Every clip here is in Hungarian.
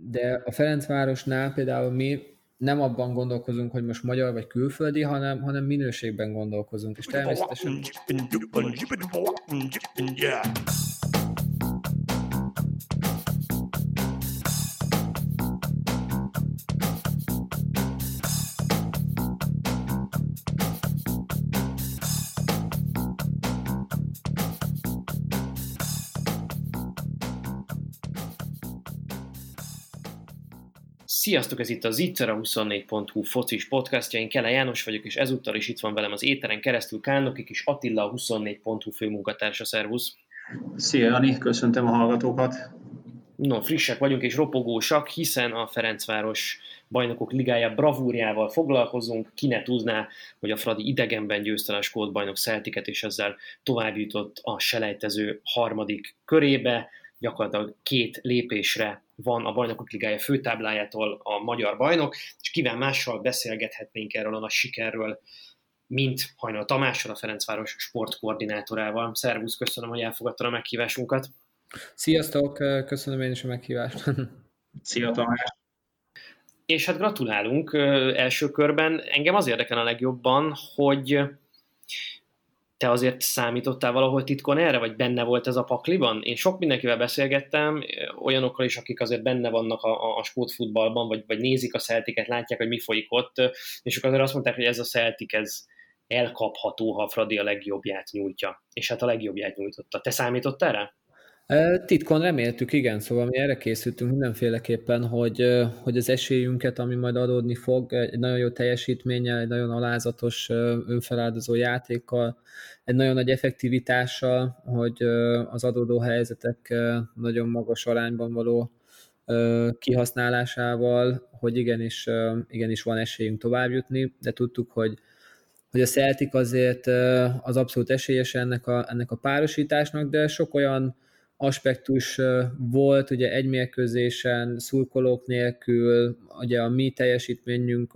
de a Ferencvárosnál például mi nem abban gondolkozunk, hogy most magyar vagy külföldi, hanem, hanem minőségben gondolkozunk, és természetesen... Sziasztok, ez itt az Itzer a 24.hu focis podcastja, én Kele János vagyok, és ezúttal is itt van velem az éteren keresztül Kálnokik és Attila a 24.hu főmunkatársa, szervusz! Szia Jani, köszöntöm a hallgatókat! No, frissek vagyunk és ropogósak, hiszen a Ferencváros bajnokok ligája bravúrjával foglalkozunk. Ki ne tudná, hogy a Fradi idegenben győzte a skót bajnok Celtiket, és ezzel tovább jutott a selejtező harmadik körébe gyakorlatilag két lépésre van a bajnokok ligája főtáblájától a magyar bajnok, és kivel mással beszélgethetnénk erről a nagy sikerről, mint Hajnal Tamással, a Ferencváros sportkoordinátorával. Szervusz, köszönöm, hogy elfogadtad a meghívásunkat. Sziasztok, köszönöm én is a meghívást. Szia Tamás! És hát gratulálunk első körben. Engem az érdekel a legjobban, hogy te azért számítottál valahol titkon erre, vagy benne volt ez a pakliban? Én sok mindenkivel beszélgettem, olyanokkal is, akik azért benne vannak a, a sportfutballban, vagy, vagy nézik a Celtiket, látják, hogy mi folyik ott, és ők azért azt mondták, hogy ez a Celtic, ez elkapható, ha Fradi a legjobbját nyújtja. És hát a legjobbját nyújtotta. Te számítottál rá? Titkon reméltük, igen, szóval mi erre készültünk mindenféleképpen, hogy, hogy az esélyünket, ami majd adódni fog, egy nagyon jó teljesítménnyel, egy nagyon alázatos, önfeláldozó játékkal, egy nagyon nagy effektivitással, hogy az adódó helyzetek nagyon magas arányban való kihasználásával, hogy igenis, igenis van esélyünk tovább jutni, de tudtuk, hogy hogy a Celtic azért az abszolút esélyes ennek a, ennek a párosításnak, de sok olyan aspektus volt, ugye egy mérkőzésen, szurkolók nélkül, ugye a mi teljesítményünk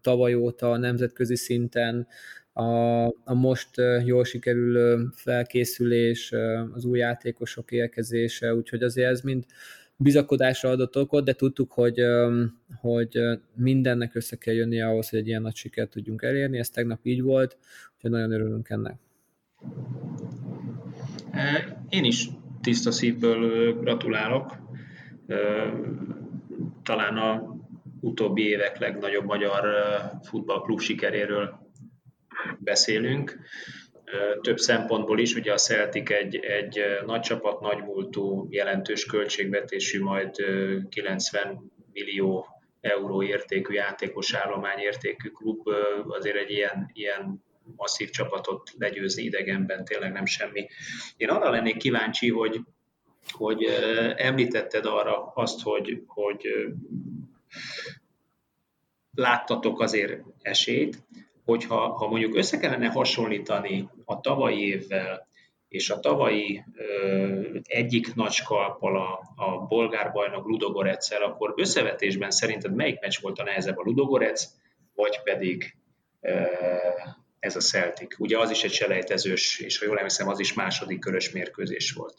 tavaly óta a nemzetközi szinten, a, a most jól sikerülő felkészülés, az új játékosok érkezése, úgyhogy azért ez mind bizakodásra adott okot, de tudtuk, hogy, hogy mindennek össze kell jönnie ahhoz, hogy egy ilyen nagy sikert tudjunk elérni, ez tegnap így volt, úgyhogy nagyon örülünk ennek. Én is tiszta szívből gratulálok. Talán a utóbbi évek legnagyobb magyar futballklub sikeréről beszélünk. Több szempontból is, ugye a Celtic egy, egy nagy csapat, nagy múltú, jelentős költségvetésű, majd 90 millió euró értékű játékos állomány értékű klub, azért egy ilyen, ilyen masszív csapatot legyőzni idegenben tényleg nem semmi. Én arra lennék kíváncsi, hogy, hogy említetted arra azt, hogy, hogy láttatok azért esélyt, hogyha ha mondjuk össze kellene hasonlítani a tavalyi évvel, és a tavalyi ö, egyik nagy skalppal a, a bolgár bajnok Ludogoreccel, akkor összevetésben szerinted melyik meccs volt a nehezebb a Ludogorec, vagy pedig ö, ez a Celtic. Ugye az is egy selejtezős, és ha jól emlékszem, az is második körös mérkőzés volt.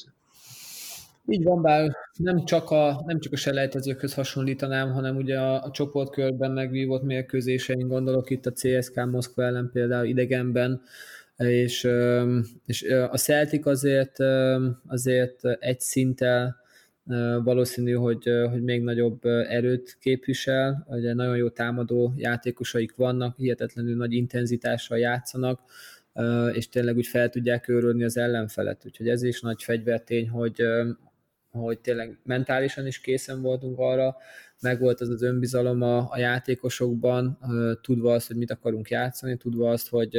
Így van, bár nem csak a, nem csak a selejtezőkhöz hasonlítanám, hanem ugye a, a csoportkörben megvívott mérkőzéseink, gondolok itt a CSK Moszkva ellen például idegenben, és, és a Celtic azért, azért egy szinttel valószínű, hogy, hogy még nagyobb erőt képvisel, ugye nagyon jó támadó játékosaik vannak, hihetetlenül nagy intenzitással játszanak, és tényleg úgy fel tudják őrölni az ellenfelet. Úgyhogy ez is nagy fegyvertény, hogy, hogy tényleg mentálisan is készen voltunk arra, meg volt az az önbizalom a, a játékosokban, tudva azt, hogy mit akarunk játszani, tudva azt, hogy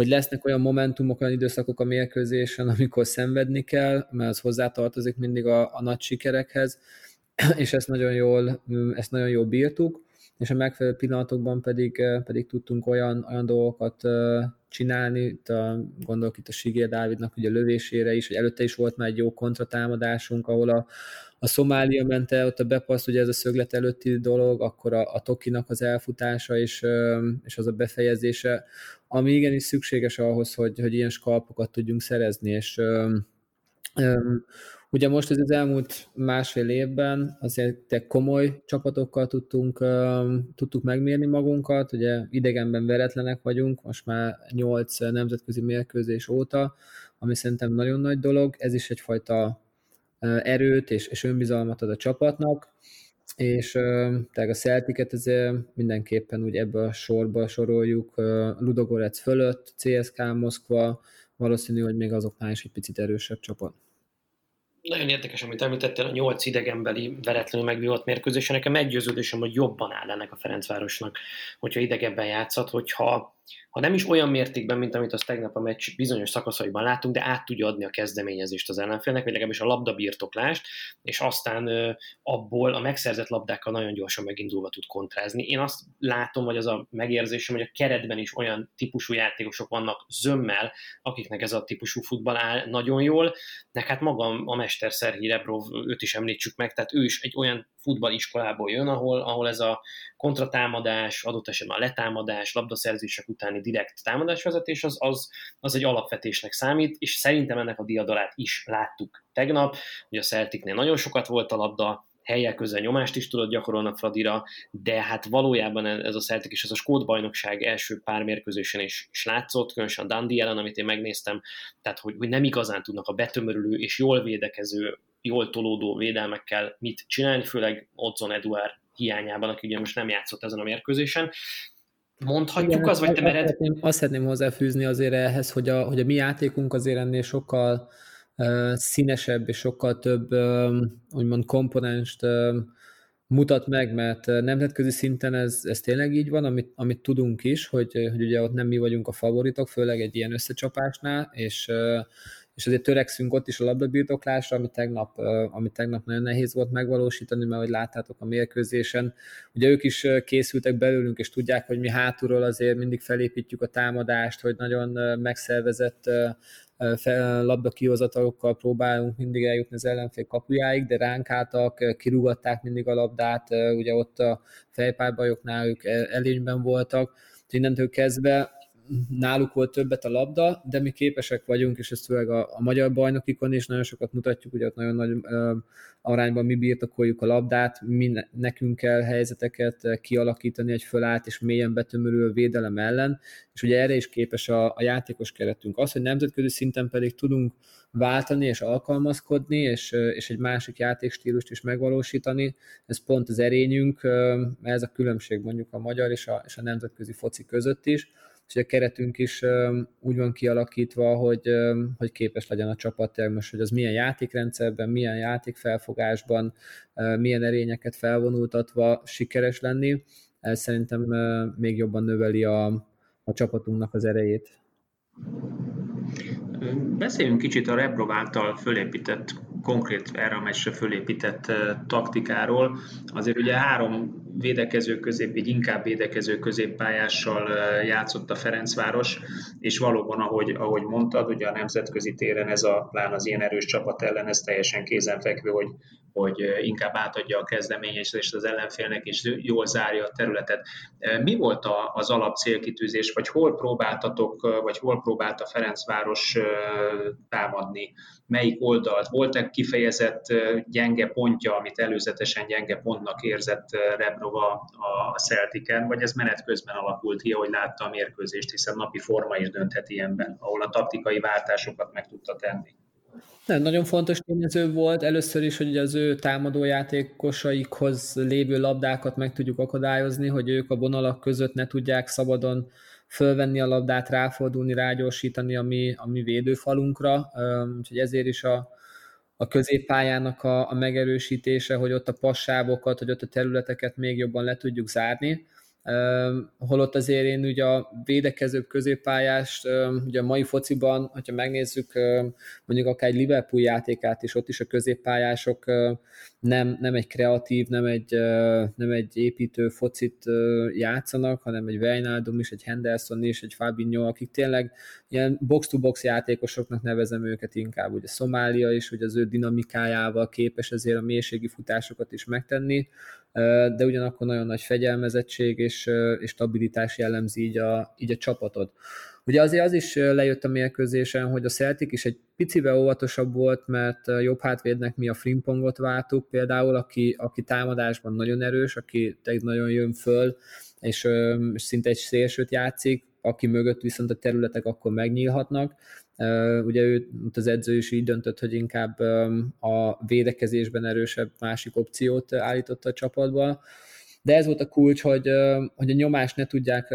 hogy lesznek olyan momentumok, olyan időszakok a mérkőzésen, amikor szenvedni kell, mert az hozzátartozik mindig a, a nagy sikerekhez, és ezt nagyon jól, ezt nagyon jól bírtuk, és a megfelelő pillanatokban pedig, pedig tudtunk olyan, olyan dolgokat csinálni, itt a, gondolok itt a Sigér Dávidnak ugye a lövésére is, hogy előtte is volt már egy jó kontratámadásunk, ahol a, a Szomália ment el, ott a bepaszt, ugye ez a szöglet előtti dolog, akkor a, a Tokinak az elfutása és, és az a befejezése, ami igenis szükséges ahhoz, hogy, hogy ilyen skalpokat tudjunk szerezni, és Ugye most ez az elmúlt másfél évben azért komoly csapatokkal tudtunk, tudtuk megmérni magunkat, ugye idegenben veretlenek vagyunk, most már 8 nemzetközi mérkőzés óta, ami szerintem nagyon nagy dolog, ez is egyfajta erőt és, és önbizalmat ad a csapatnak, és tehát a Celticet ezért mindenképpen úgy ebből a sorba soroljuk, Ludogorec fölött, CSK Moszkva, valószínű, hogy még azoknál is egy picit erősebb csapat nagyon érdekes, amit említettél, a nyolc idegenbeli veretlenül megvívott mérkőzésen. Nekem meggyőződésem, hogy jobban áll ennek a Ferencvárosnak, hogyha idegenben játszhat, hogyha ha nem is olyan mértékben, mint amit azt tegnap a meccs bizonyos szakaszaiban láttunk, de át tudja adni a kezdeményezést az ellenfélnek, vagy legalábbis a labdabirtoklást, és aztán abból a megszerzett labdákkal nagyon gyorsan megindulva tud kontrázni. Én azt látom, vagy az a megérzésem, hogy a keretben is olyan típusú játékosok vannak zömmel, akiknek ez a típusú futball áll nagyon jól, de hát magam a mester Szerhi Rebrov, őt is említsük meg, tehát ő is egy olyan futballiskolából jön, ahol, ahol ez a kontratámadás, adott esetben a letámadás, labdaszerzések utáni direkt támadásvezetés, az, az, az egy alapvetésnek számít, és szerintem ennek a diadalát is láttuk tegnap, hogy a Celticnél nagyon sokat volt a labda, helyek közel nyomást is tudott gyakorolni a Fradira, de hát valójában ez a Celtic és ez a Skót bajnokság első pár mérkőzésen is, is látszott, különösen a Dundee ellen, amit én megnéztem, tehát hogy, hogy nem igazán tudnak a betömörülő és jól védekező, jól tolódó védelmekkel mit csinálni, főleg Odzon Eduard hiányában, aki ugye most nem játszott ezen a mérkőzésen. Mondhatjuk Igen, az, vagy te mered? Azt szeretném, azt szeretném hozzáfűzni azért ehhez, hogy a, hogy a mi játékunk azért ennél sokkal uh, színesebb és sokkal több um, úgymond komponenst um, mutat meg, mert nemzetközi szinten ez, ez tényleg így van, amit, amit tudunk is, hogy, hogy ugye ott nem mi vagyunk a favoritok, főleg egy ilyen összecsapásnál, és uh, és azért törekszünk ott is a labdabirtoklásra, ami tegnap, ami tegnap nagyon nehéz volt megvalósítani, mert hogy láttátok a mérkőzésen, ugye ők is készültek belőlünk, és tudják, hogy mi hátulról azért mindig felépítjük a támadást, hogy nagyon megszervezett labda kihozatalokkal próbálunk mindig eljutni az ellenfél kapujáig, de ránk álltak, kirúgatták mindig a labdát, ugye ott a fejpárbajoknál ők elényben voltak, innentől kezdve náluk volt többet a labda, de mi képesek vagyunk, és ezt főleg a, a magyar bajnokikon is nagyon sokat mutatjuk, hogy ott nagyon nagy ö, arányban mi birtokoljuk a labdát, mi nekünk kell helyzeteket kialakítani egy fölállt és mélyen betömörül védelem ellen, és ugye erre is képes a, a játékos keretünk. Az, hogy nemzetközi szinten pedig tudunk váltani és alkalmazkodni, és, és egy másik játékstílust is megvalósítani, ez pont az erényünk, ez a különbség mondjuk a magyar és a, és a nemzetközi foci között is, és a keretünk is úgy van kialakítva, hogy, hogy képes legyen a csapat most, hogy az milyen játékrendszerben, milyen játékfelfogásban, milyen erényeket felvonultatva sikeres lenni, ez szerintem még jobban növeli a, a csapatunknak az erejét. Beszéljünk kicsit a Rebrov által fölépített, konkrét erre a meccsre fölépített taktikáról. Azért ugye három védekező közép, így inkább védekező középpályással játszott a Ferencváros, és valóban, ahogy, ahogy mondtad, ugye a nemzetközi téren ez a plán az ilyen erős csapat ellen, ez teljesen kézenfekvő, hogy, hogy inkább átadja a kezdeményezést az ellenfélnek, és jól zárja a területet. Mi volt az alap célkitűzés, vagy hol próbáltatok, vagy hol próbált a Ferencváros támadni? Melyik oldalt? Volt-e kifejezett gyenge pontja, amit előzetesen gyenge pontnak érzett Rebrova a Celtiken, vagy ez menet közben alakult ki, ahogy látta a mérkőzést, hiszen napi forma is dönthet ilyenben, ahol a taktikai váltásokat meg tudta tenni. Nem, nagyon fontos tényező volt először is, hogy az ő támadójátékosaikhoz lévő labdákat meg tudjuk akadályozni, hogy ők a vonalak között ne tudják szabadon fölvenni a labdát, ráfordulni, rágyorsítani a mi, a mi védőfalunkra, úgyhogy ezért is a, a középpályának a, a megerősítése, hogy ott a passávokat, hogy ott a területeket még jobban le tudjuk zárni. Holott azért én ugye a védekezőbb középpályást, ugye a mai fociban, hogyha megnézzük mondjuk akár egy Liverpool játékát is, ott is a középpályások nem, nem egy kreatív, nem egy, nem egy építő focit játszanak, hanem egy Wijnaldum is, egy Henderson is, egy Fabinho, akik tényleg ilyen box-to-box játékosoknak nevezem őket inkább. Ugye Szomália is, hogy az ő dinamikájával képes ezért a mélységi futásokat is megtenni, de ugyanakkor nagyon nagy fegyelmezettség és, és stabilitás jellemzi így a, így a csapatot. Ugye azért az is lejött a mérkőzésen, hogy a Celtic is egy picivel óvatosabb volt, mert jobb hátvédnek mi a Frimpongot váltuk például, aki, aki támadásban nagyon erős, aki nagyon jön föl, és, és szinte egy szélsőt játszik, aki mögött viszont a területek akkor megnyílhatnak. Ugye ő, az edző is így döntött, hogy inkább a védekezésben erősebb másik opciót állította a csapatba, de ez volt a kulcs, hogy, hogy a nyomást ne tudják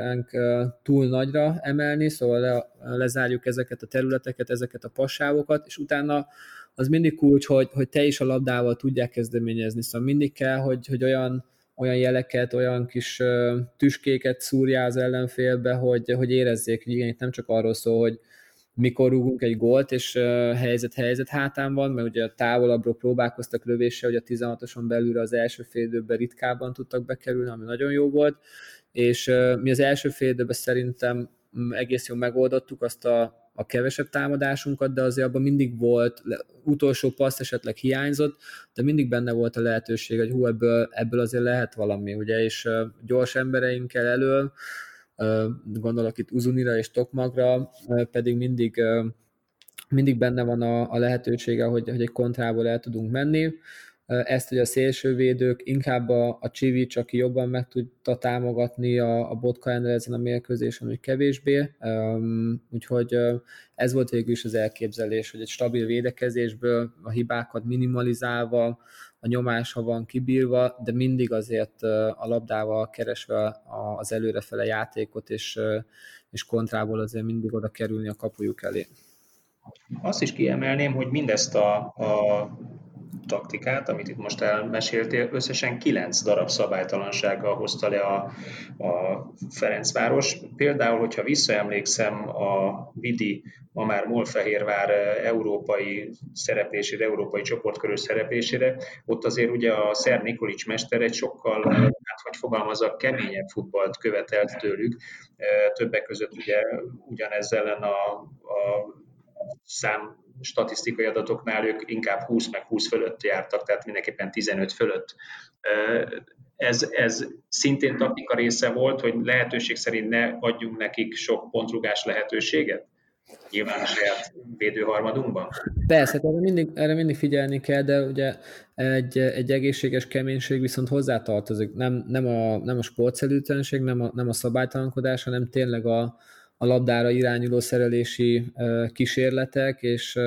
túl nagyra emelni, szóval le, lezárjuk ezeket a területeket, ezeket a passávokat, és utána az mindig kulcs, hogy, hogy te is a labdával tudják kezdeményezni, szóval mindig kell, hogy, hogy olyan, olyan jeleket, olyan kis tüskéket szúrjál az ellenfélbe, hogy, hogy érezzék, hogy igen, itt nem csak arról szól, hogy, mikor rúgunk egy gólt, és helyzet-helyzet hátán van, mert ugye távolabbról próbálkoztak lövéssel, hogy a 16-oson belülre az első félidőben ritkában tudtak bekerülni, ami nagyon jó volt, és mi az első félidőben szerintem egész jól megoldottuk azt a, a kevesebb támadásunkat, de azért abban mindig volt, utolsó passz esetleg hiányzott, de mindig benne volt a lehetőség, hogy hú, ebből, ebből azért lehet valami, ugye, és gyors embereinkkel elől, gondolok itt Uzunira és Tokmagra, pedig mindig, mindig benne van a, a lehetősége, hogy, hogy egy kontrából el tudunk menni. Ezt, hogy a szélsővédők inkább a, a Csivics, aki jobban meg tudta támogatni a, a Botka ezen a mérkőzésen, hogy kevésbé. Úgyhogy ez volt végül is az elképzelés, hogy egy stabil védekezésből a hibákat minimalizálva, a nyomás, ha van kibírva, de mindig azért a labdával keresve az előrefele játékot, és, és kontrából azért mindig oda kerülni a kapujuk elé. Azt is kiemelném, hogy mindezt a, a taktikát, amit itt most elmeséltél, összesen kilenc darab szabálytalansággal hozta le a, a Ferencváros. Például, hogyha visszaemlékszem a Vidi, ma már Molfehérvár európai szereplésére, európai csoportkörös szereplésére, ott azért ugye a Szer Nikolics mester egy sokkal, hát hogy fogalmazok, keményebb futballt követelt tőlük. Többek között ugye ugyanezzel ellen a, a szám statisztikai adatoknál ők inkább 20 meg 20 fölött jártak, tehát mindenképpen 15 fölött. Ez, ez szintén taktika része volt, hogy lehetőség szerint ne adjunk nekik sok pontrugás lehetőséget? Nyilván a saját védőharmadunkban? Persze, erre mindig, erre mindig figyelni kell, de ugye egy, egy egészséges keménység viszont hozzátartozik. Nem, nem a, nem a sportszerűtlenség, nem a, nem a szabálytalankodás, hanem tényleg a, a labdára irányuló szerelési kísérletek, és,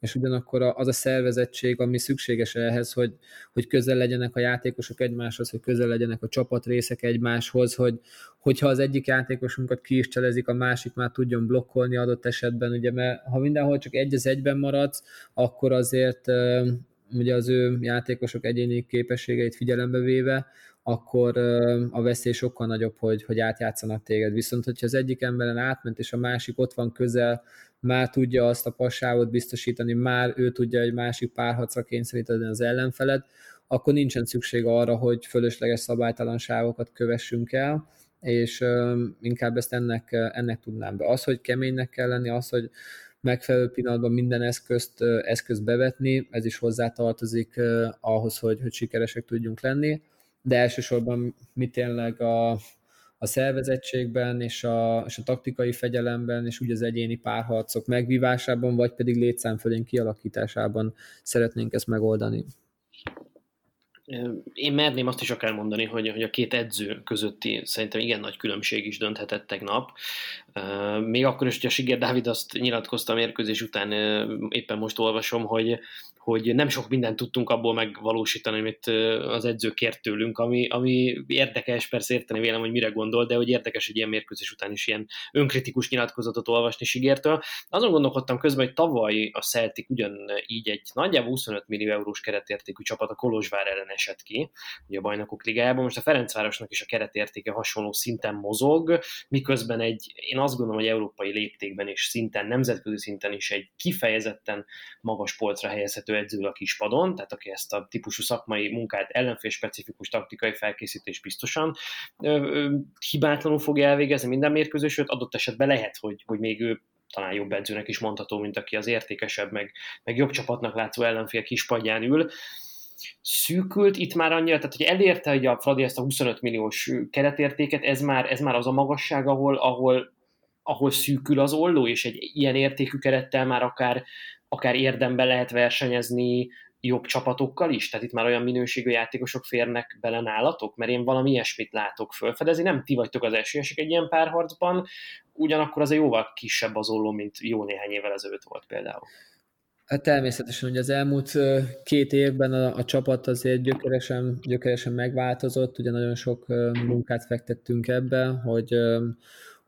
és ugyanakkor az a szervezettség, ami szükséges ehhez, hogy, hogy közel legyenek a játékosok egymáshoz, hogy közel legyenek a csapatrészek egymáshoz, hogy, hogyha az egyik játékosunkat ki is cselezik, a másik már tudjon blokkolni adott esetben, ugye, mert ha mindenhol csak egy az egyben maradsz, akkor azért ugye az ő játékosok egyéni képességeit figyelembe véve, akkor a veszély sokkal nagyobb, hogy, hogy átjátszanak téged. Viszont, hogyha az egyik emberen átment, és a másik ott van közel, már tudja azt a passávot biztosítani, már ő tudja egy másik párhacra kényszeríteni az ellenfelet, akkor nincsen szükség arra, hogy fölösleges szabálytalanságokat kövessünk el, és inkább ezt ennek, ennek tudnám be. Az, hogy keménynek kell lenni, az, hogy megfelelő pillanatban minden eszközt, eszközt bevetni, ez is hozzátartozik ahhoz, hogy, hogy sikeresek tudjunk lenni de elsősorban mi tényleg a, a szervezettségben és a, és a taktikai fegyelemben, és úgy az egyéni párharcok megvívásában, vagy pedig létszámfölén kialakításában szeretnénk ezt megoldani. Én merném azt is akár mondani, hogy, hogy a két edző közötti szerintem igen nagy különbség is dönthetett tegnap. Még akkor is, hogy a Siger Dávid azt nyilatkozta a mérkőzés után, éppen most olvasom, hogy, hogy nem sok mindent tudtunk abból megvalósítani, amit az edző kért tőlünk, ami, ami érdekes, persze érteni vélem, hogy mire gondol, de hogy érdekes egy ilyen mérkőzés után is ilyen önkritikus nyilatkozatot olvasni Sigértől. Azon gondolkodtam közben, hogy tavaly a Celtic ugyanígy egy nagyjából 25 millió eurós keretértékű csapat a Kolozsvár ellen esett ki, ugye a bajnokok ligájában. Most a Ferencvárosnak is a keretértéke hasonló szinten mozog, miközben egy, én azt gondolom, hogy európai léptékben és szinten, nemzetközi szinten is egy kifejezetten magas polcra helyezhető edző a kispadon, tehát aki ezt a típusú szakmai munkát, ellenfél specifikus taktikai felkészítés biztosan ö, ö, hibátlanul fogja elvégezni minden mérkőzés, adott esetben lehet, hogy, hogy még ő talán jobb edzőnek is mondható, mint aki az értékesebb, meg, meg jobb csapatnak látszó ellenfél kispadján ül. Szűkült itt már annyira, tehát hogy elérte hogy a Fradi ezt a 25 milliós keretértéket, ez már, ez már az a magasság, ahol, ahol ahol szűkül az olló, és egy ilyen értékű kerettel már akár, akár érdemben lehet versenyezni jobb csapatokkal is? Tehát itt már olyan minőségű játékosok férnek bele nálatok? Mert én valami ilyesmit látok fölfedezni. Nem ti vagytok az esélyesek egy ilyen párharcban, ugyanakkor az jóval kisebb az olló, mint jó néhány évvel ezelőtt volt például. Hát természetesen, hogy az elmúlt két évben a, a csapat azért gyökeresen, gyökeresen megváltozott, ugye nagyon sok munkát fektettünk ebbe, hogy,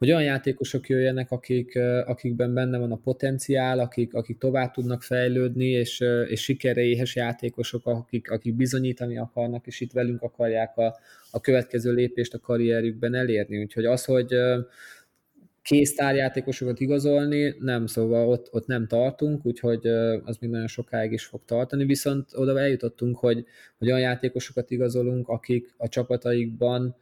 hogy olyan játékosok jöjjenek, akik, akikben benne van a potenciál, akik, akik tovább tudnak fejlődni, és, és sikerre éhes játékosok, akik, akik bizonyítani akarnak, és itt velünk akarják a, a következő lépést a karrierjükben elérni. Úgyhogy az, hogy kész tárjátékosokat igazolni, nem, szóval ott, ott nem tartunk, úgyhogy az még nagyon sokáig is fog tartani, viszont oda eljutottunk, hogy, hogy olyan játékosokat igazolunk, akik a csapataikban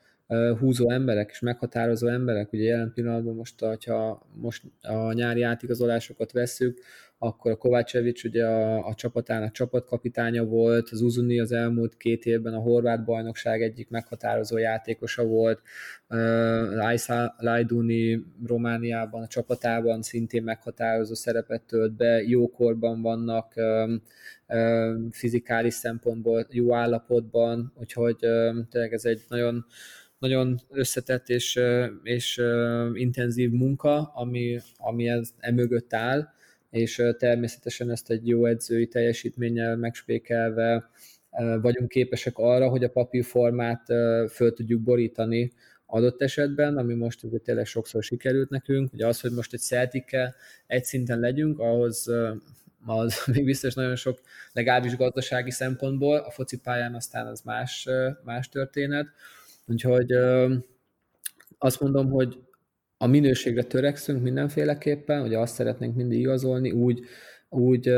húzó emberek és meghatározó emberek, ugye jelen pillanatban most, ha most a nyári átigazolásokat vesszük, akkor a Kovácsevics ugye a, a csapatának csapatkapitánya volt, az Uzuni az elmúlt két évben a horvát bajnokság egyik meghatározó játékosa volt, Laisa Lajduni Romániában a csapatában szintén meghatározó szerepet tölt be, jókorban vannak, fizikális szempontból jó állapotban, úgyhogy tényleg ez egy nagyon nagyon összetett és, és intenzív munka, ami, ami ez emögött áll, és természetesen ezt egy jó edzői teljesítménnyel megspékelve vagyunk képesek arra, hogy a papírformát föl tudjuk borítani adott esetben, ami most ugye tényleg sokszor sikerült nekünk, hogy az, hogy most egy celtic egy szinten legyünk, ahhoz az még biztos nagyon sok, legalábbis gazdasági szempontból, a focipályán aztán az más, más történet, Úgyhogy azt mondom, hogy a minőségre törekszünk mindenféleképpen, hogy azt szeretnénk mindig igazolni, úgy, úgy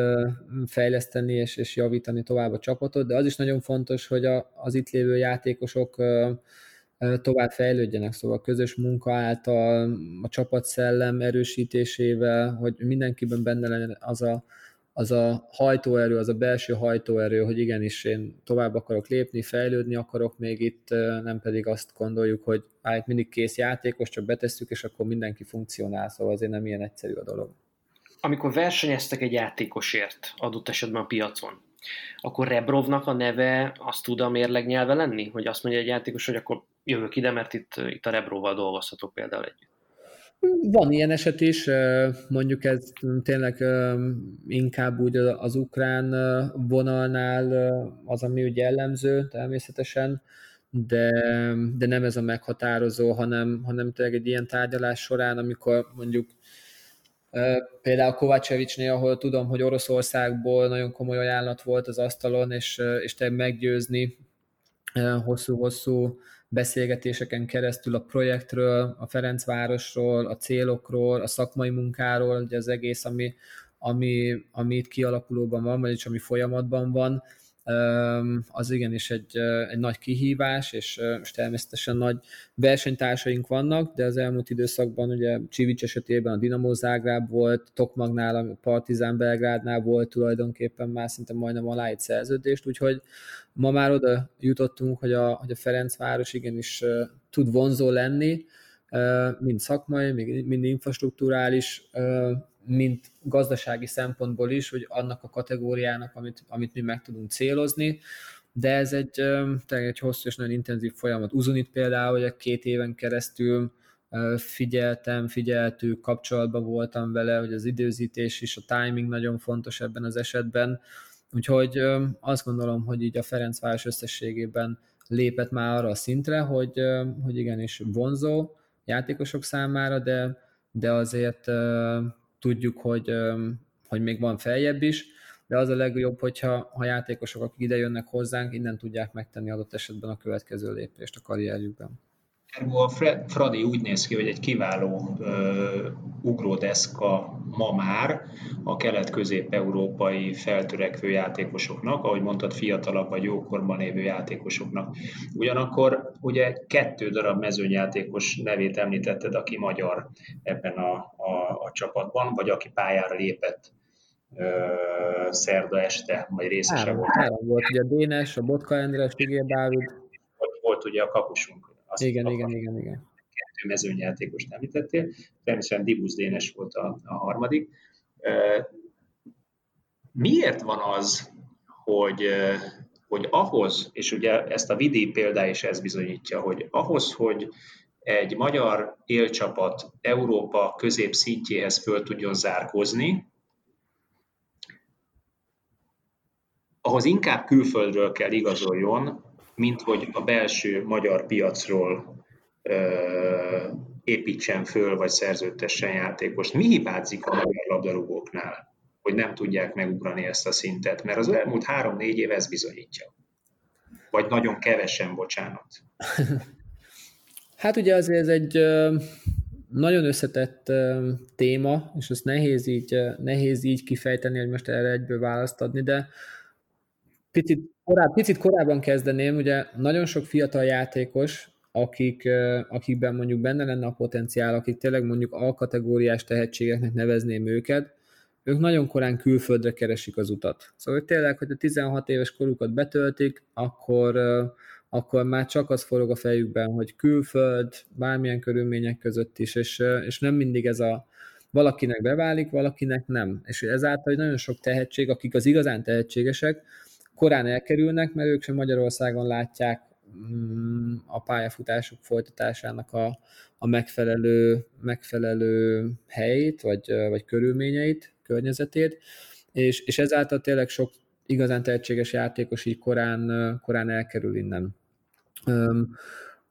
fejleszteni és, és javítani tovább a csapatot, de az is nagyon fontos, hogy a, az itt lévő játékosok tovább fejlődjenek, szóval közös munka által, a csapatszellem erősítésével, hogy mindenkiben benne legyen az a, az a hajtóerő, az a belső hajtóerő, hogy igenis én tovább akarok lépni, fejlődni akarok még itt, nem pedig azt gondoljuk, hogy hát mindig kész játékos, csak betesszük, és akkor mindenki funkcionál, szóval azért nem ilyen egyszerű a dolog. Amikor versenyeztek egy játékosért adott esetben a piacon, akkor Rebrovnak a neve azt tud a mérleg nyelve lenni? Hogy azt mondja egy játékos, hogy akkor jövök ide, mert itt, itt a Rebrovval dolgozhatok például együtt. Van ilyen eset is, mondjuk ez tényleg inkább úgy az ukrán vonalnál az, ami ugye jellemző természetesen, de, de nem ez a meghatározó, hanem, hanem tényleg egy ilyen tárgyalás során, amikor mondjuk Például Kovácsevicsnél, ahol tudom, hogy Oroszországból nagyon komoly ajánlat volt az asztalon, és, és te meggyőzni hosszú-hosszú beszélgetéseken keresztül a projektről, a Ferencvárosról, a célokról, a szakmai munkáról, ugye az egész, ami, ami, ami itt kialakulóban van, vagyis ami folyamatban van, az igenis egy, egy nagy kihívás, és, és természetesen nagy versenytársaink vannak, de az elmúlt időszakban ugye Csivics esetében a Dinamo Zágráb volt, Tokmagnál, a Partizán Belgrádnál volt tulajdonképpen már szinte majdnem alá egy szerződést, úgyhogy ma már oda jutottunk, hogy a, hogy a Ferencváros igenis tud vonzó lenni, mind szakmai, mind infrastruktúrális mint gazdasági szempontból is, hogy annak a kategóriának, amit, amit mi meg tudunk célozni, de ez egy, tényleg egy hosszú és nagyon intenzív folyamat. Uzunit például, hogy két éven keresztül figyeltem, figyeltük, kapcsolatban voltam vele, hogy az időzítés és a timing nagyon fontos ebben az esetben, úgyhogy azt gondolom, hogy így a Ferencváros összességében lépett már arra a szintre, hogy, hogy igenis vonzó játékosok számára, de, de azért tudjuk, hogy, hogy még van feljebb is, de az a legjobb, hogyha ha játékosok, akik ide jönnek hozzánk, innen tudják megtenni adott esetben a következő lépést a karrierjükben. Ergo a Fradi úgy néz ki, hogy egy kiváló uh, ugródeszka ma már a kelet-közép-európai feltörekvő játékosoknak, ahogy mondtad, fiatalabb vagy jókorban lévő játékosoknak. Ugyanakkor ugye kettő darab mezőnyjátékos nevét említetted, aki magyar ebben a, a, a csapatban, vagy aki pályára lépett uh, szerda este, vagy részese volt. Három volt, ugye a Dénes, a Botka András, Tigér Dávid. Volt, volt ugye a kapusunk azt igen, igen, igen, igen. kettő mezőnyjátékost említettél, természetesen Dibusz Dénes volt a, a harmadik. Miért van az, hogy, hogy ahhoz, és ugye ezt a Vidi példa is ez bizonyítja, hogy ahhoz, hogy egy magyar élcsapat Európa közép szintjéhez föl tudjon zárkozni, ahhoz inkább külföldről kell igazoljon, mint hogy a belső magyar piacról ö, építsen föl, vagy szerződtessen játékos. Mi hibázik a magyar labdarúgóknál, hogy nem tudják megugrani ezt a szintet? Mert az elmúlt három-négy év ez bizonyítja. Vagy nagyon kevesen, bocsánat. Hát ugye azért ez egy nagyon összetett téma, és ezt nehéz így, nehéz így kifejteni, hogy most erre egyből választ adni, de picit, koráb, picit korábban kezdeném, ugye nagyon sok fiatal játékos, akik, akikben mondjuk benne lenne a potenciál, akik tényleg mondjuk A-kategóriás tehetségeknek nevezném őket, ők nagyon korán külföldre keresik az utat. Szóval hogy tényleg, hogy a 16 éves korukat betöltik, akkor, akkor már csak az forog a fejükben, hogy külföld, bármilyen körülmények között is, és, és nem mindig ez a valakinek beválik, valakinek nem. És ezáltal hogy nagyon sok tehetség, akik az igazán tehetségesek, korán elkerülnek, mert ők sem Magyarországon látják mm, a pályafutásuk folytatásának a, a megfelelő, megfelelő helyét, vagy, vagy körülményeit, környezetét, és, és ezáltal tényleg sok igazán tehetséges játékos így korán, korán elkerül innen.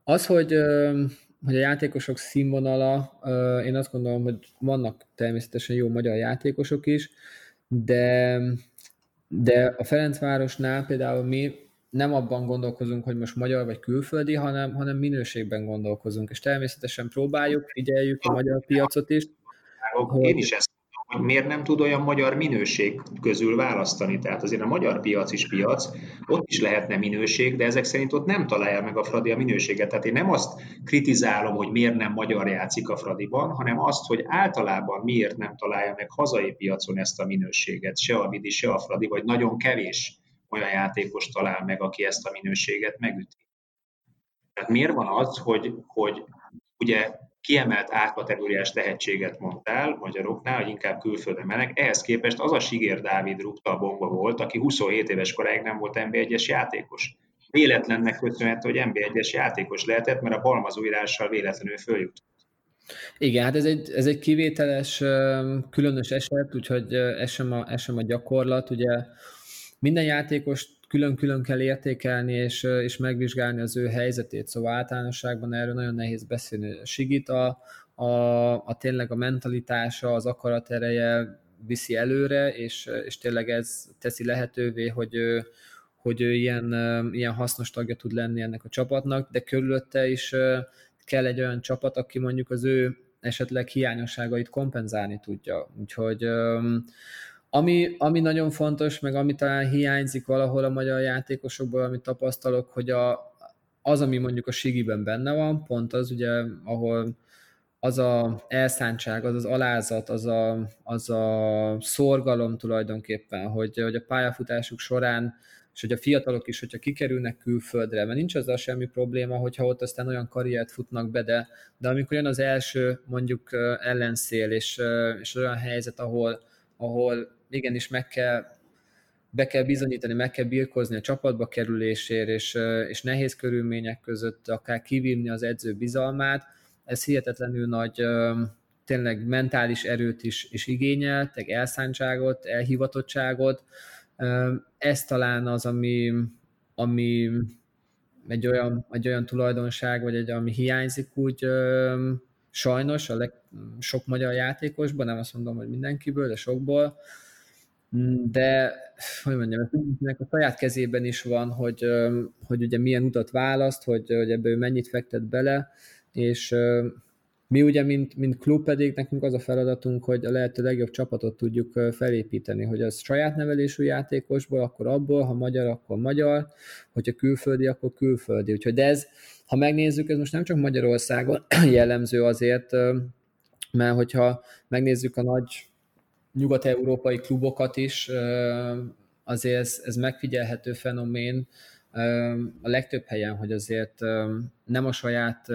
Az, hogy, hogy a játékosok színvonala, én azt gondolom, hogy vannak természetesen jó magyar játékosok is, de, de a Ferencvárosnál például mi nem abban gondolkozunk, hogy most magyar vagy külföldi, hanem, hanem minőségben gondolkozunk, és természetesen próbáljuk, figyeljük a magyar piacot is. Én is ezt hogy miért nem tud olyan magyar minőség közül választani. Tehát azért a magyar piac is piac, ott is lehetne minőség, de ezek szerint ott nem találja meg a Fradi a minőséget. Tehát én nem azt kritizálom, hogy miért nem magyar játszik a Fradiban, hanem azt, hogy általában miért nem találja meg hazai piacon ezt a minőséget, se a Vidi, se a Fradi, vagy nagyon kevés olyan játékos talál meg, aki ezt a minőséget megüti. Tehát miért van az, hogy, hogy ugye kiemelt átkategóriás tehetséget mondtál magyaroknál, hogy inkább külföldön mennek. Ehhez képest az a Sigér Dávid rúgta a bomba volt, aki 27 éves koráig nem volt NB1-es játékos. Véletlennek köszönhető, hogy NB1-es játékos lehetett, mert a balmazó írással véletlenül följut. Igen, hát ez egy, ez egy kivételes, különös eset, úgyhogy ez sem a, ez sem a gyakorlat. Ugye minden játékos külön-külön kell értékelni és, és megvizsgálni az ő helyzetét, szóval általánosságban erről nagyon nehéz beszélni. Sigit a, a, a tényleg a mentalitása, az akaratereje viszi előre, és, és tényleg ez teszi lehetővé, hogy ő, hogy ő ilyen, ilyen hasznos tagja tud lenni ennek a csapatnak, de körülötte is kell egy olyan csapat, aki mondjuk az ő esetleg hiányosságait kompenzálni tudja. Úgyhogy ami, ami nagyon fontos, meg ami talán hiányzik valahol a magyar játékosokból, amit tapasztalok, hogy a, az, ami mondjuk a Sigiben benne van, pont az ugye, ahol az a elszántság, az az alázat, az a, az a szorgalom tulajdonképpen, hogy, hogy a pályafutásuk során, és hogy a fiatalok is, hogyha kikerülnek külföldre, mert nincs azzal semmi probléma, hogyha ott aztán olyan karriert futnak be, de, de amikor jön az első mondjuk ellenszél, és, és olyan helyzet, ahol, ahol igenis meg kell, be kell bizonyítani, meg kell birkozni a csapatba kerülésért, és, és nehéz körülmények között akár kivívni az edző bizalmát, ez hihetetlenül nagy tényleg mentális erőt is, is igényel, meg elszántságot, elhivatottságot. Ez talán az, ami, ami egy olyan, egy olyan tulajdonság, vagy egy, ami hiányzik úgy sajnos a leg, sok magyar játékosban, nem azt mondom, hogy mindenkiből, de sokból, de hogy mondjam, mindenkinek a saját kezében is van, hogy, hogy ugye milyen utat választ, hogy, hogy ebből mennyit fektet bele, és mi ugye, mint, mint klub pedig nekünk az a feladatunk, hogy a lehető legjobb csapatot tudjuk felépíteni, hogy az saját nevelésű játékosból, akkor abból, ha magyar, akkor magyar, hogyha külföldi, akkor külföldi. Úgyhogy de ez, ha megnézzük, ez most nem csak Magyarországon jellemző azért, mert hogyha megnézzük a nagy nyugat-európai klubokat is, azért ez, ez megfigyelhető fenomén a legtöbb helyen, hogy azért nem a saját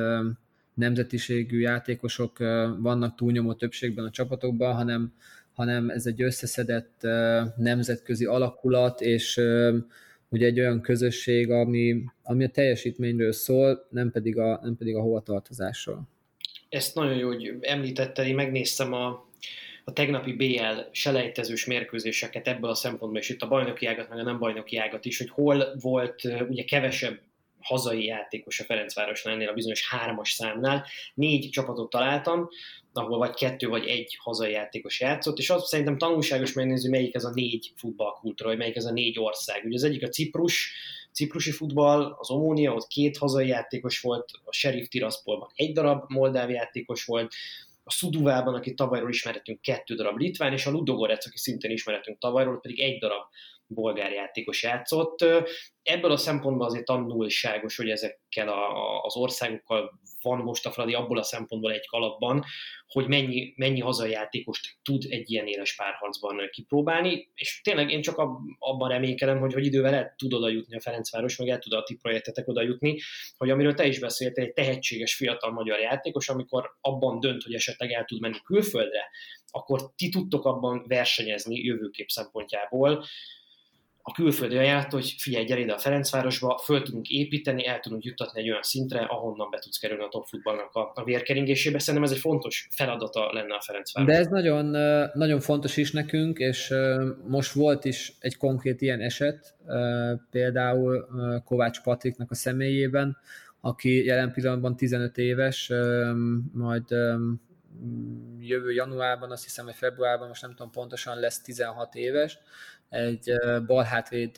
nemzetiségű játékosok vannak túlnyomó többségben a csapatokban, hanem, hanem ez egy összeszedett nemzetközi alakulat, és ugye egy olyan közösség, ami, ami a teljesítményről szól, nem pedig a, nem pedig a hovatartozásról. Ezt nagyon jó, hogy említetted, én megnéztem a, a tegnapi BL selejtezős mérkőzéseket ebből a szempontból, és itt a bajnoki ágat, meg a nem bajnoki ágat is, hogy hol volt ugye kevesebb hazai játékos a Ferencvárosnál ennél a bizonyos hármas számnál. Négy csapatot találtam, ahol vagy kettő vagy egy hazai játékos játszott, és azt szerintem tanulságos megnézni, melyik ez a négy futballkultúra, vagy melyik ez a négy ország. Ugye az egyik a Ciprus, ciprusi futball, az Omónia, ott két hazai játékos volt, a Sheriff Tiraspolban egy darab moldáv játékos volt, a Szuduvában, aki tavalyról ismeretünk, kettő darab litván, és a Ludogorec, aki szintén ismeretünk tavalyról, pedig egy darab bolgár játékos játszott. Ebből a szempontból azért tanulságos, hogy ezekkel a, a, az országokkal van most a Fradi abból a szempontból egy kalapban, hogy mennyi, mennyi hazai játékost tud egy ilyen éles párharcban kipróbálni, és tényleg én csak abban reménykedem, hogy, hogy idővel el tud oda jutni a Ferencváros, meg el tud a ti projektetek oda jutni, hogy amiről te is beszéltél, egy tehetséges fiatal magyar játékos, amikor abban dönt, hogy esetleg el tud menni külföldre, akkor ti tudtok abban versenyezni jövőkép szempontjából, a külföldi ajánlott, hogy figyelj, gyere ide a Ferencvárosba, föl tudunk építeni, el tudunk juttatni egy olyan szintre, ahonnan be tudsz kerülni a top futballnak a, a vérkeringésébe. Szerintem ez egy fontos feladata lenne a Ferencváros. De ez nagyon, nagyon fontos is nekünk, és most volt is egy konkrét ilyen eset, például Kovács Patriknak a személyében, aki jelen pillanatban 15 éves, majd jövő januárban, azt hiszem, hogy februárban, most nem tudom pontosan, lesz 16 éves, egy balhátvéd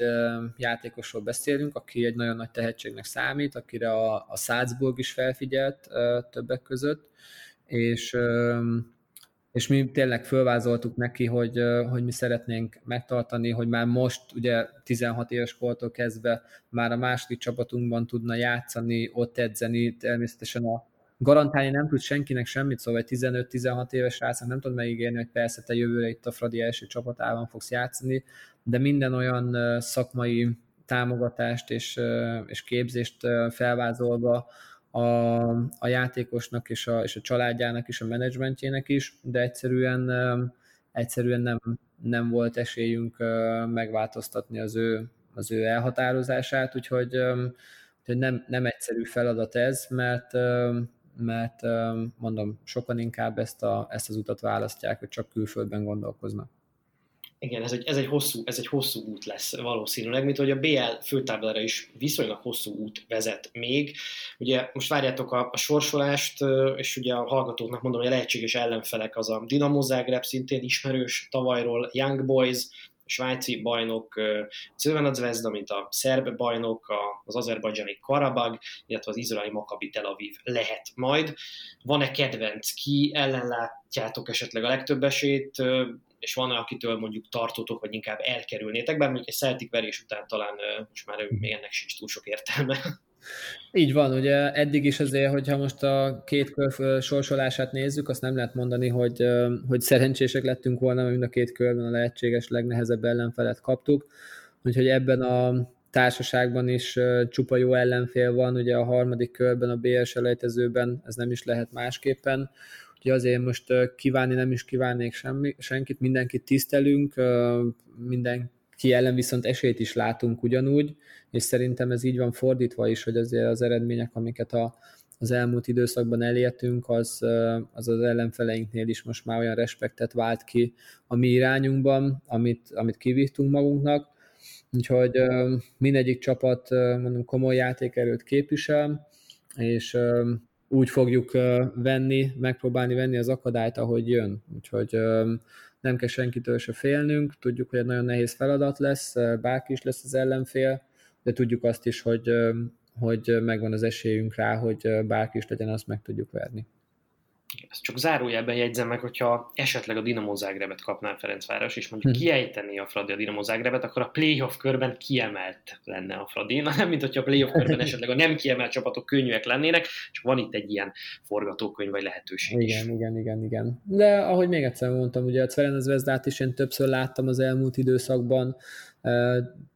játékosról beszélünk, aki egy nagyon nagy tehetségnek számít, akire a, a Salzburg is felfigyelt többek között, és, és mi tényleg fölvázoltuk neki, hogy, hogy mi szeretnénk megtartani, hogy már most ugye 16 éves kortól kezdve már a második csapatunkban tudna játszani, ott edzeni, természetesen a garantálni nem tud senkinek semmit, szóval egy 15-16 éves srácnak nem tud megígérni, hogy persze te jövőre itt a Fradi első csapatában fogsz játszani, de minden olyan szakmai támogatást és, és képzést felvázolva a, a játékosnak és a, és a családjának és a menedzsmentjének is, de egyszerűen, egyszerűen nem, nem volt esélyünk megváltoztatni az ő, az ő elhatározását, úgyhogy, úgyhogy nem, nem egyszerű feladat ez, mert mert mondom, sokan inkább ezt, a, ezt az utat választják, hogy csak külföldben gondolkoznak. Igen, ez egy, ez, egy hosszú, ez egy hosszú út lesz valószínűleg, mint hogy a BL főtáblára is viszonylag hosszú út vezet még. Ugye most várjátok a, a sorsolást, és ugye a hallgatóknak mondom, hogy a lehetséges ellenfelek az a Dinamo Zagreb, szintén ismerős tavalyról, Young Boys, svájci bajnok Crvena Zvezda, mint a szerb bajnok, az azerbajdzsáni Karabag, illetve az izraeli Maccabi Tel Aviv lehet majd. Van-e kedvenc? Ki ellen látjátok esetleg a legtöbb esélyt? és van akitől mondjuk tartotok, vagy inkább elkerülnétek, bár mondjuk egy Celtic verés után talán most már még ennek sincs túl sok értelme. Így van, ugye eddig is azért, hogyha most a két kör sorsolását nézzük, azt nem lehet mondani, hogy, hogy szerencsések lettünk volna, mert mind a két körben a lehetséges legnehezebb ellenfelet kaptuk. Úgyhogy ebben a társaságban is csupa jó ellenfél van, ugye a harmadik körben, a BS elejtezőben ez nem is lehet másképpen. Úgyhogy azért most kívánni nem is kívánnék semmi, senkit, mindenkit tisztelünk, minden ki ellen viszont esélyt is látunk ugyanúgy, és szerintem ez így van fordítva is, hogy azért az eredmények, amiket a, az elmúlt időszakban elértünk, az, az az ellenfeleinknél is most már olyan respektet vált ki a mi irányunkban, amit, amit kivívtunk magunknak, úgyhogy mindegyik csapat mondom komoly játékerőt képvisel, és úgy fogjuk venni, megpróbálni venni az akadályt, ahogy jön. Úgyhogy nem kell senkitől se félnünk, tudjuk, hogy egy nagyon nehéz feladat lesz, bárki is lesz az ellenfél, de tudjuk azt is, hogy, hogy megvan az esélyünk rá, hogy bárki is legyen, azt meg tudjuk verni. Ezt csak zárójelben jegyzem meg, hogyha esetleg a Dinamo Zágrebet kapná Ferencváros, és mondjuk hm. kiejteni a Fradi a Dinamo Zágrebet, akkor a playoff körben kiemelt lenne a Fradi. Na nem, mint hogyha a playoff körben esetleg a nem kiemelt csapatok könnyűek lennének, csak van itt egy ilyen forgatókönyv vagy lehetőség igen, is. Igen, igen, igen. De ahogy még egyszer mondtam, ugye a Zvezdát is én többször láttam az elmúlt időszakban,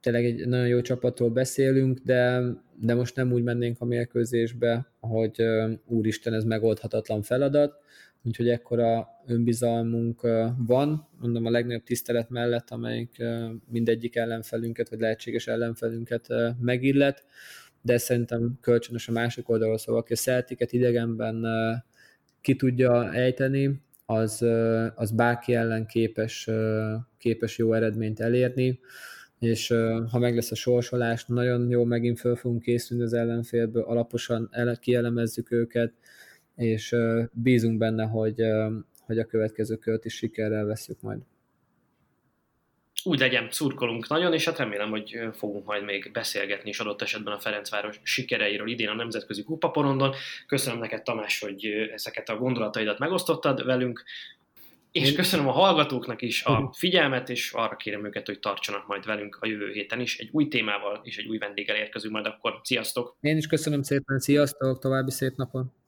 Tényleg egy nagyon jó csapatról beszélünk, de, de most nem úgy mennénk a mérkőzésbe, hogy úristen, ez megoldhatatlan feladat, úgyhogy ekkora önbizalmunk van, mondom a legnagyobb tisztelet mellett, amelyik mindegyik ellenfelünket, vagy lehetséges ellenfelünket megillet, de szerintem kölcsönös a másik oldalról, szóval aki a Celticet idegenben ki tudja ejteni, az, az bárki ellen képes, képes jó eredményt elérni, és ha meg lesz a sorsolás, nagyon jó megint föl fogunk készülni az ellenfélből, alaposan kielemezzük őket, és bízunk benne, hogy, hogy a következő kört is sikerrel veszük majd úgy legyen, szurkolunk nagyon, és hát remélem, hogy fogunk majd még beszélgetni is adott esetben a Ferencváros sikereiről idén a Nemzetközi Kupaporondon. Köszönöm neked, Tamás, hogy ezeket a gondolataidat megosztottad velünk, és köszönöm a hallgatóknak is a figyelmet, és arra kérem őket, hogy tartsanak majd velünk a jövő héten is. Egy új témával és egy új vendéggel érkezünk majd akkor. Sziasztok! Én is köszönöm szépen, sziasztok, további szép napon!